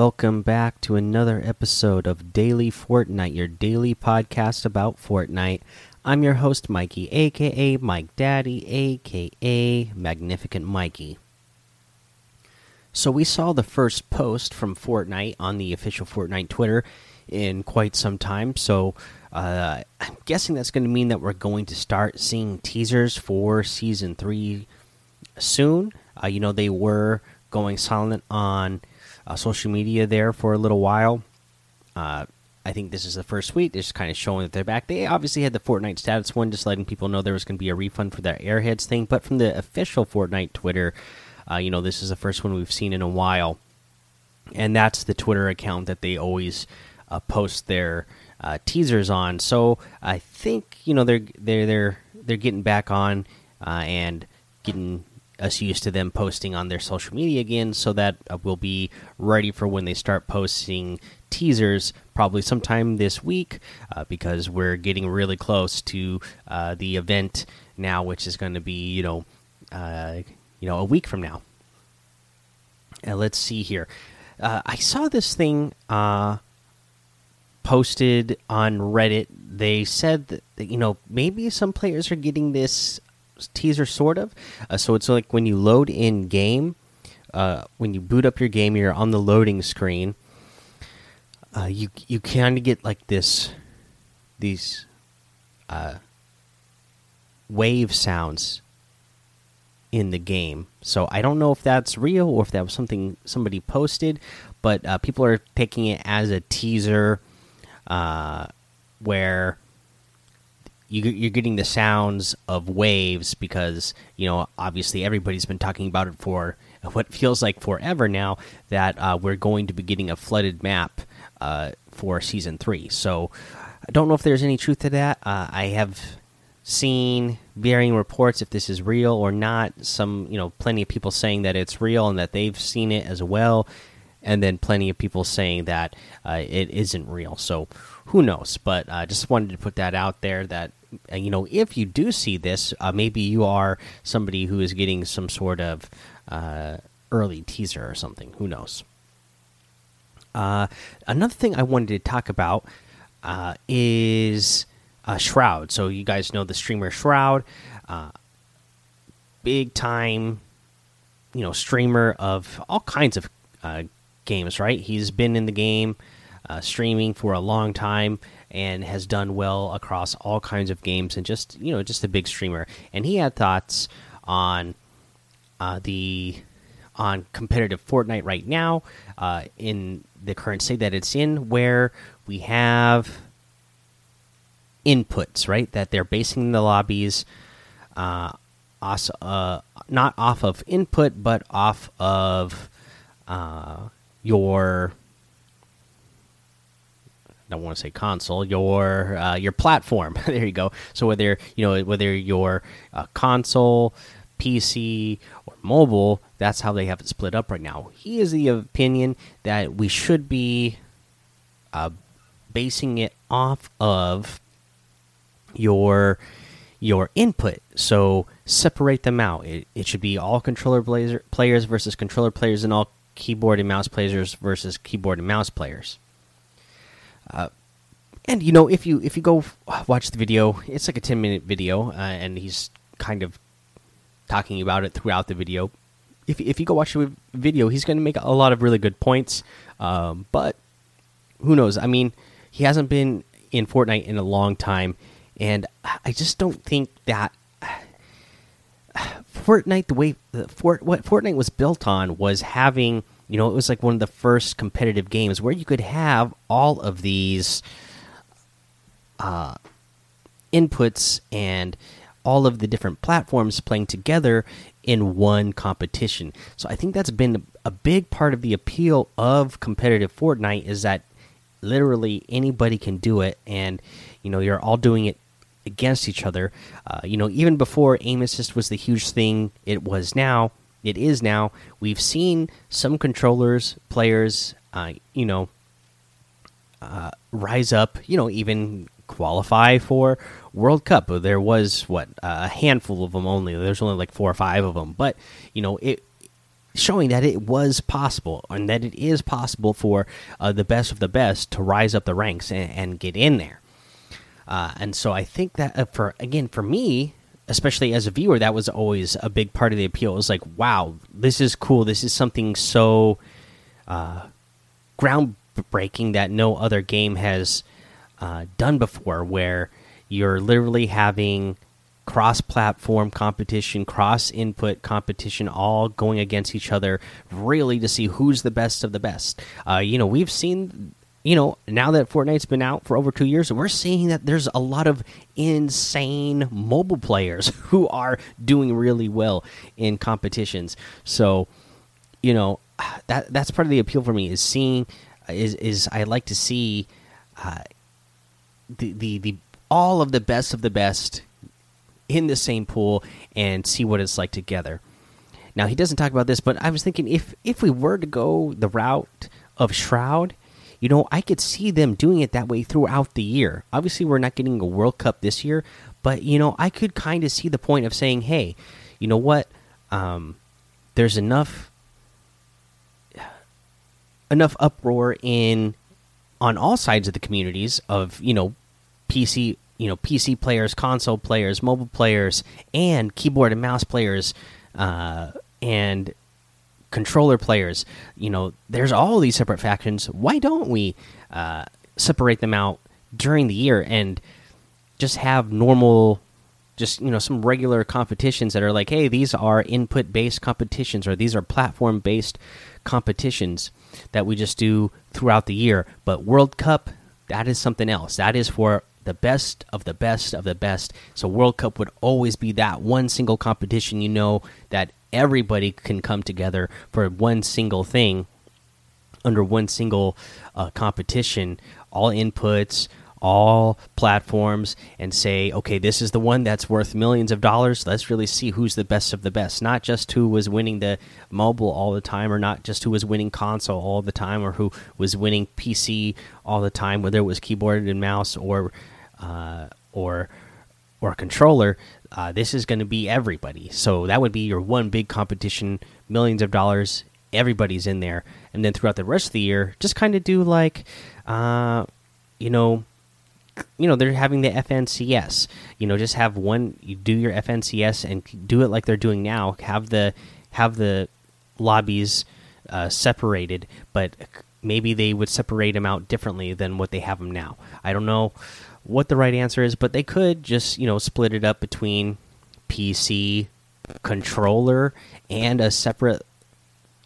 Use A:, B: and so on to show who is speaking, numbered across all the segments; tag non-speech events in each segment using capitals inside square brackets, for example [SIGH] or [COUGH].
A: Welcome back to another episode of Daily Fortnite, your daily podcast about Fortnite. I'm your host, Mikey, aka Mike Daddy, aka Magnificent Mikey. So, we saw the first post from Fortnite on the official Fortnite Twitter in quite some time. So, uh, I'm guessing that's going to mean that we're going to start seeing teasers for season three soon. Uh, you know, they were going silent on social media there for a little while. Uh, I think this is the first week. They're just kind of showing that they're back. They obviously had the Fortnite status one, just letting people know there was going to be a refund for that Airheads thing. But from the official Fortnite Twitter, uh, you know, this is the first one we've seen in a while. And that's the Twitter account that they always uh, post their uh, teasers on. So I think you know they're they're they're they're getting back on uh, and getting us used to them posting on their social media again, so that uh, we'll be ready for when they start posting teasers, probably sometime this week, uh, because we're getting really close to uh, the event now, which is going to be you know uh, you know a week from now. And let's see here. Uh, I saw this thing uh, posted on Reddit. They said that you know maybe some players are getting this teaser sort of. Uh, so it's like when you load in game, uh, when you boot up your game, you're on the loading screen. Uh, you you kind of get like this, these uh, wave sounds in the game. So I don't know if that's real or if that was something somebody posted, but uh, people are taking it as a teaser, uh, where you, you're getting the sounds of waves because you know obviously everybody's been talking about it for [LAUGHS] what feels like forever now that uh, we're going to be getting a flooded map uh, for season three. So I don't know if there's any truth to that. Uh, I have seen varying reports if this is real or not. Some you know plenty of people saying that it's real and that they've seen it as well, and then plenty of people saying that uh, it isn't real. So who knows? But I uh, just wanted to put that out there that you know if you do see this, uh, maybe you are somebody who is getting some sort of uh, early teaser or something. Who knows? Uh, another thing I wanted to talk about uh, is Shroud. So you guys know the streamer Shroud, big time, you know, streamer of all kinds of games. Right? He's been in the game uh, streaming for a long time and has done well across all kinds of games and just you know just a big streamer. And he had thoughts on uh, the on competitive Fortnite right now uh, in the current state that it's in where we have inputs right that they're basing the lobbies uh, also, uh, not off of input but off of uh, your I don't want to say console, your uh, your platform. [LAUGHS] there you go. So whether you know whether your uh, console, PC, or mobile, that's how they have it split up right now. He is the opinion that we should be uh, basing it off of your your input. So separate them out. It, it should be all controller players versus controller players, and all keyboard and mouse players versus keyboard and mouse players. Uh, and you know, if you if you go watch the video, it's like a ten minute video, uh, and he's kind of talking about it throughout the video. If if you go watch the video, he's going to make a lot of really good points. Um, but who knows? I mean, he hasn't been in Fortnite in a long time, and I just don't think that [SIGHS] Fortnite, the way the Fort, what Fortnite was built on, was having you know, it was like one of the first competitive games where you could have all of these uh, inputs and all of the different platforms playing together in one competition. So I think that's been a big part of the appeal of competitive Fortnite is that literally anybody can do it, and you know you're all doing it against each other. Uh, you know, even before aim assist was the huge thing it was now it is now. We've seen some controllers, players, uh, you know, uh, rise up, you know, even qualify for World Cup. There was what a handful of them only. There's only like four or five of them, but you know, it showing that it was possible and that it is possible for uh, the best of the best to rise up the ranks and, and get in there. Uh, and so I think that uh, for again for me, especially as a viewer, that was always a big part of the appeal. It was like, wow, this is cool. This is something so uh, groundbreaking that no other game has uh, done before, where you're literally having cross platform competition, cross input competition, all going against each other, really to see who's the best of the best. Uh, you know, we've seen, you know, now that Fortnite's been out for over two years, we're seeing that there's a lot of insane mobile players [LAUGHS] who are doing really well in competitions. So, you know, that that's part of the appeal for me is seeing is is I like to see uh, the the the all of the best of the best in the same pool and see what it's like together. Now he doesn't talk about this, but I was thinking if if we were to go the route of Shroud, you know, I could see them doing it that way throughout the year. Obviously, we're not getting a World Cup this year, but you know, I could kind of see the point of saying, "Hey, you know what? Um, there's enough enough uproar in on all sides of the communities of you know PC you know PC players, console players, mobile players, and keyboard and mouse players, uh, and controller players. You know, there's all these separate factions. Why don't we uh, separate them out during the year and just have normal? Just you know, some regular competitions that are like, hey, these are input-based competitions, or these are platform-based competitions that we just do throughout the year. But World Cup, that is something else. That is for the best of the best of the best. So World Cup would always be that one single competition you know that everybody can come together for one single thing under one single uh, competition, all inputs, all platforms, and say, okay, this is the one that's worth millions of dollars. Let's really see who's the best of the best, not just who was winning the mobile all the time, or not just who was winning console all the time, or who was winning PC all the time, whether it was keyboard and mouse or uh, or or controller, uh, this is going to be everybody. So that would be your one big competition, millions of dollars. Everybody's in there, and then throughout the rest of the year, just kind of do like, uh, you know, you know they're having the FNCS. You know, just have one. You do your FNCS and do it like they're doing now. Have the have the lobbies uh, separated, but maybe they would separate them out differently than what they have them now. I don't know what the right answer is, but they could just you know split it up between PC controller and a separate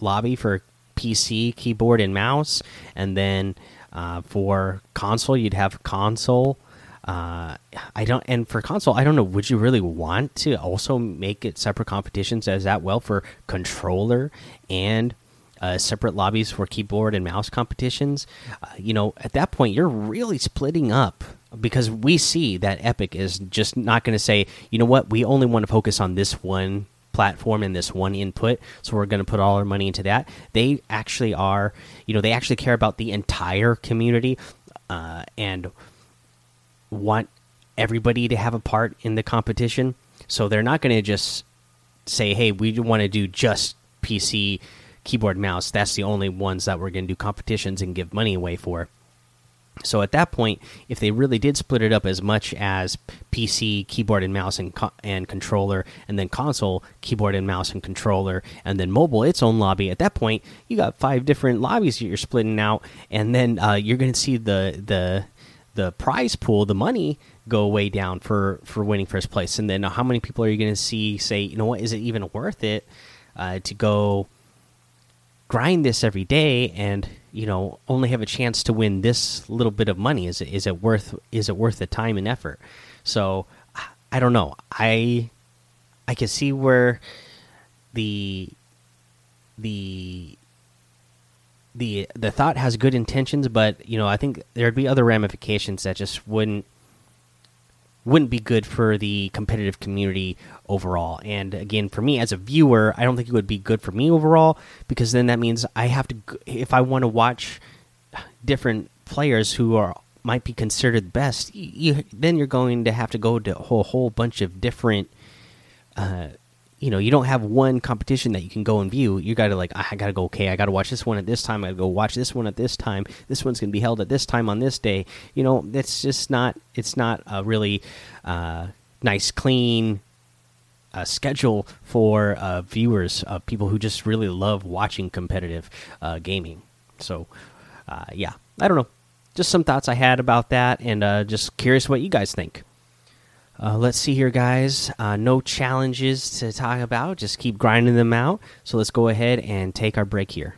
A: lobby for PC keyboard and mouse, and then uh, for console you'd have console. Uh, I don't, and for console, I don't know. Would you really want to also make it separate competitions as that well for controller and uh, separate lobbies for keyboard and mouse competitions? Uh, you know, at that point, you're really splitting up because we see that Epic is just not going to say, you know what, we only want to focus on this one platform and this one input, so we're going to put all our money into that. They actually are, you know, they actually care about the entire community uh, and want everybody to have a part in the competition. So they're not going to just say, hey, we want to do just PC keyboard mouse. That's the only ones that we're going to do competitions and give money away for so at that point, if they really did split it up as much as PC keyboard and mouse and co and controller, and then console keyboard and mouse and controller, and then mobile its own lobby, at that point you got five different lobbies that you're splitting out, and then uh, you're going to see the the the prize pool, the money go way down for for winning first place, and then how many people are you going to see say, you know what, is it even worth it uh, to go grind this every day and you know only have a chance to win this little bit of money. Is it is it worth is it worth the time and effort? So i don't know. I i can see where the the the the thought has good intentions but you know i think there'd be other ramifications that just wouldn't wouldn't be good for the competitive community overall. And again, for me as a viewer, I don't think it would be good for me overall because then that means I have to if I want to watch different players who are might be considered best, you, then you're going to have to go to a whole, whole bunch of different uh, you know you don't have one competition that you can go and view. You gotta like i gotta go okay i gotta watch this one at this time i gotta go watch this one at this time this one's gonna be held at this time on this day. You know that's just not it's not a really uh, nice clean uh, schedule for uh, viewers uh, people who just really love watching competitive uh, gaming. So uh, yeah i don't know. Just some thoughts i had about that and just curious what you guys think uh, let's see here, guys. Uh, no challenges to talk about. Just keep grinding them out. So let's go ahead and take our break here.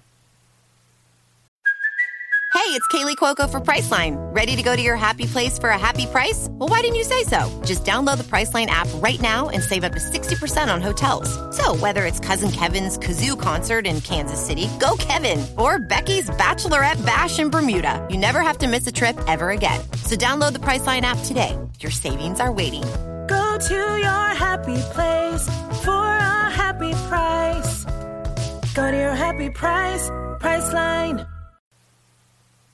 B: Hey, it's Kaley Cuoco for Priceline. Ready to go to your happy place for a happy price? Well, why didn't you say so? Just download the Priceline app right now and save up to 60% on hotels. So, whether it's Cousin Kevin's Kazoo concert in Kansas City, go Kevin, or Becky's Bachelorette Bash in Bermuda, you never have to miss a trip ever again. So, download the Priceline app today. Your savings are waiting.
C: Go to your happy place for a happy price. Go to your happy price, Priceline.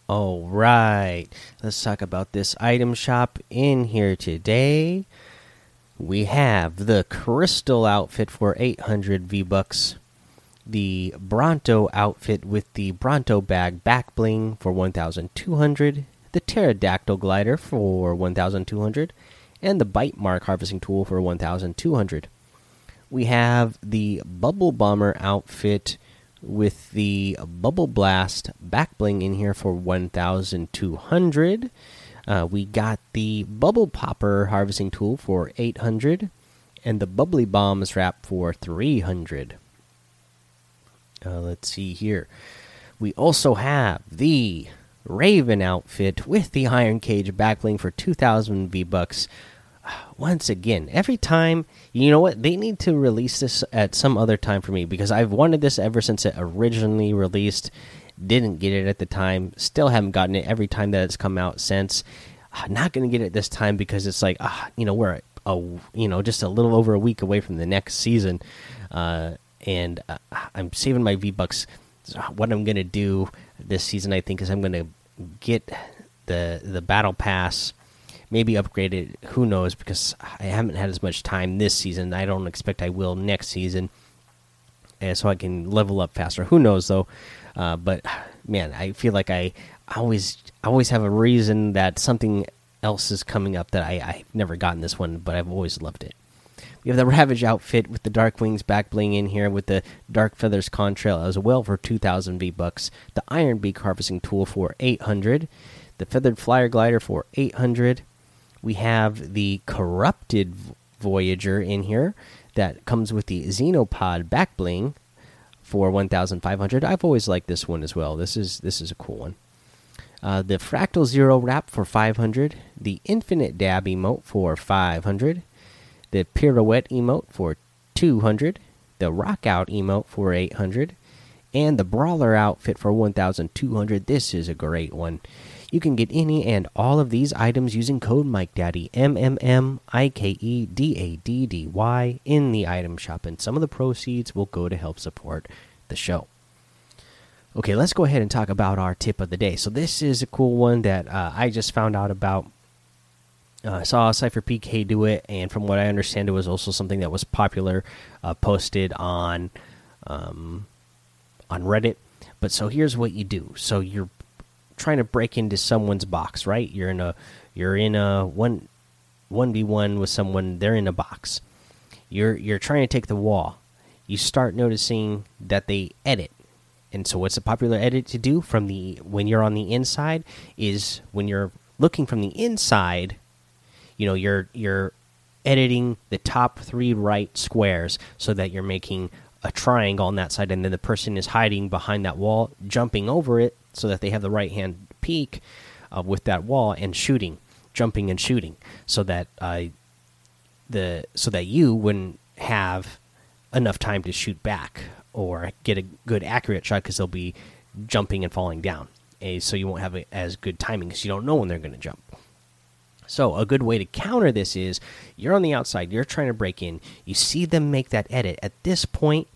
A: All right, let's talk about this item shop in here today. We have the Crystal outfit for 800 V bucks, the Bronto outfit with the Bronto bag back bling for 1,200, the Pterodactyl glider for 1,200, and the Bite Mark harvesting tool for 1,200. We have the Bubble Bomber outfit with the Bubble Blast back bling in here for 1,200. Uh, we got the Bubble Popper harvesting tool for 800 and the Bubbly Bombs wrap for 300. Uh, let's see here. We also have the Raven outfit with the Iron Cage backbling for 2,000 V bucks. [SIGHS] Once again, every time, you know what? They need to release this at some other time for me because I've wanted this ever since it originally released. Didn't get it at the time. Still haven't gotten it every time that it's come out since. Not going to get it this time because it's like, ah, you know, we're a, you know, just a little over a week away from the next season, uh, and uh, I'm saving my V bucks. What I'm going to do this season, I think, is I'm going to get the the battle pass, maybe upgrade it. Who knows? Because I haven't had as much time this season. I don't expect I will next season, and so I can level up faster. Who knows though? Uh, but man, I feel like I always always have a reason that something else is coming up that I I've never gotten this one, but I've always loved it. We have the Ravage outfit with the Dark Wings back bling in here with the Dark Feathers contrail as well for 2,000 V bucks. The Iron Beak harvesting tool for 800. The Feathered Flyer glider for 800. We have the Corrupted Voyager in here that comes with the Xenopod back bling for 1,500. I've always liked this one as well. This is this is a cool one. Uh, the Fractal Zero wrap for 500. The Infinite Dab emote for 500 the pirouette emote for 200 the rock out emote for 800 and the brawler outfit for 1200 this is a great one. You can get any and all of these items using code mike daddy m m m i k e d a d d y in the item shop and some of the proceeds will go to help support the show. Okay let's go ahead and talk about our tip of the day. So this is a cool one that uh, i just found out about uh, I saw SypherPK do it, and from what I understand, it was also something that was popular, uh, posted on um, on Reddit. But so here's what you do: so you're trying to break into someone's box, right? You're in a you're in a one one v one with someone. They're in a box. You're you're trying to take the wall. You start noticing that they edit. And so, what's a popular edit to do from the when you're on the inside is when you're looking from the inside you know you're you're editing the top three right squares so that you're making a triangle on that side and then the person is hiding behind that wall jumping over it so that they have the right hand peek uh, with that wall and shooting jumping and shooting so that uh, the so that you wouldn't have enough time to shoot back or get a good accurate shot because they'll be jumping and falling down. So you won't have a, as good timing because you don't know when they're going to jump so, a good way to counter this is you're on the outside, you're trying to break in, you see them make that edit. At this point,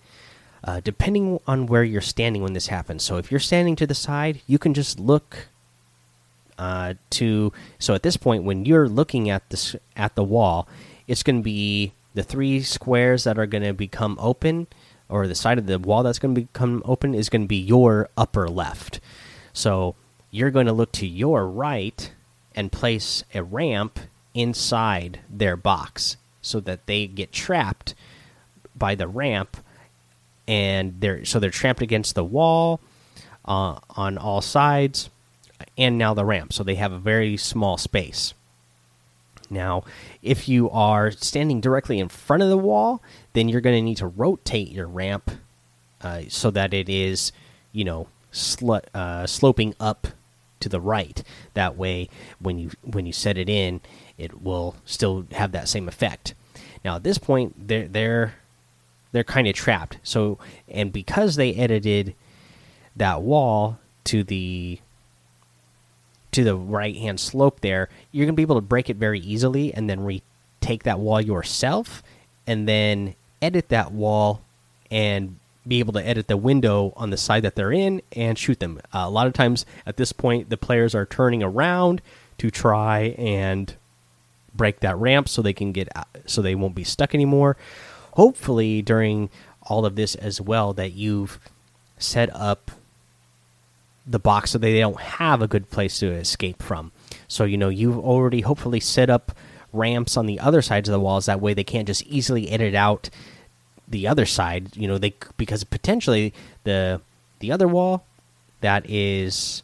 A: uh, depending on where you're standing when this happens, so if you're standing to the side, you can just look uh, to. So, at this point, when you're looking at this at the wall, it's going to be the three squares that are going to become open, or the side of the wall that's going to become open, is going to be your upper left. So you're going to look to your right and place a ramp inside their box so that they get trapped by the ramp and they're so they're trapped against the wall uh, on all sides and now the ramp. So they have a very small space. Now if you are standing directly in front of the wall then you're going to need to rotate your ramp uh, so that it is you know sl uh, sloping up to the right. That way when you when you set it in it will still have that same effect. Now at this point they're they're they're kind of trapped. So and because they edited that wall to the to the right hand slope there you're gonna be able to break it very easily and then retake that wall yourself and then edit that wall and be able to edit the window on the side that they're in and shoot them. Uh, a lot of times at this point, the players are turning around to try and break that ramp so they can get out, so they won't be stuck anymore. Hopefully, during all of this as well, that you've set up the box so they don't have a good place to escape from. So you know you've already hopefully set up ramps on the other sides of the walls. That way they can't just easily edit out the other side. You know, they because potentially the the other wall that is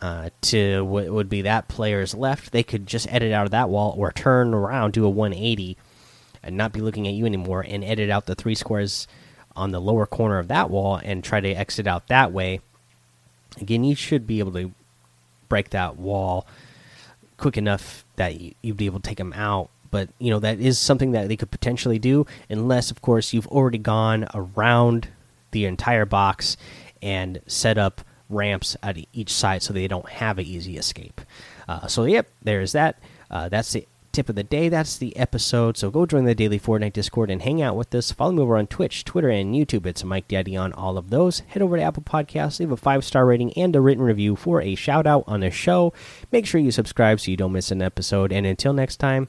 A: uh, to what would be that player's left, they could just edit out of that wall or turn around, do a 180, and not be looking at you anymore, and edit out the three squares on the lower corner of that wall and try to exit out that way. Again, you should be able to break that wall quick enough that you'd be able to take them out but you know that is something that they could potentially do unless of course you've already gone around the entire box and set up ramps at each side so they don't have an easy escape. Uh, so yep there's that. Uh, that's the tip of the day. That's the episode. So go join the daily fortnite discord and hang out with us. Follow me over on twitch twitter and youtube. It's mike daddy on all of those. Head over to apple podcasts leave a five star rating and a written review for a shout out on the show. Make sure you subscribe so you don't miss an episode. And until next time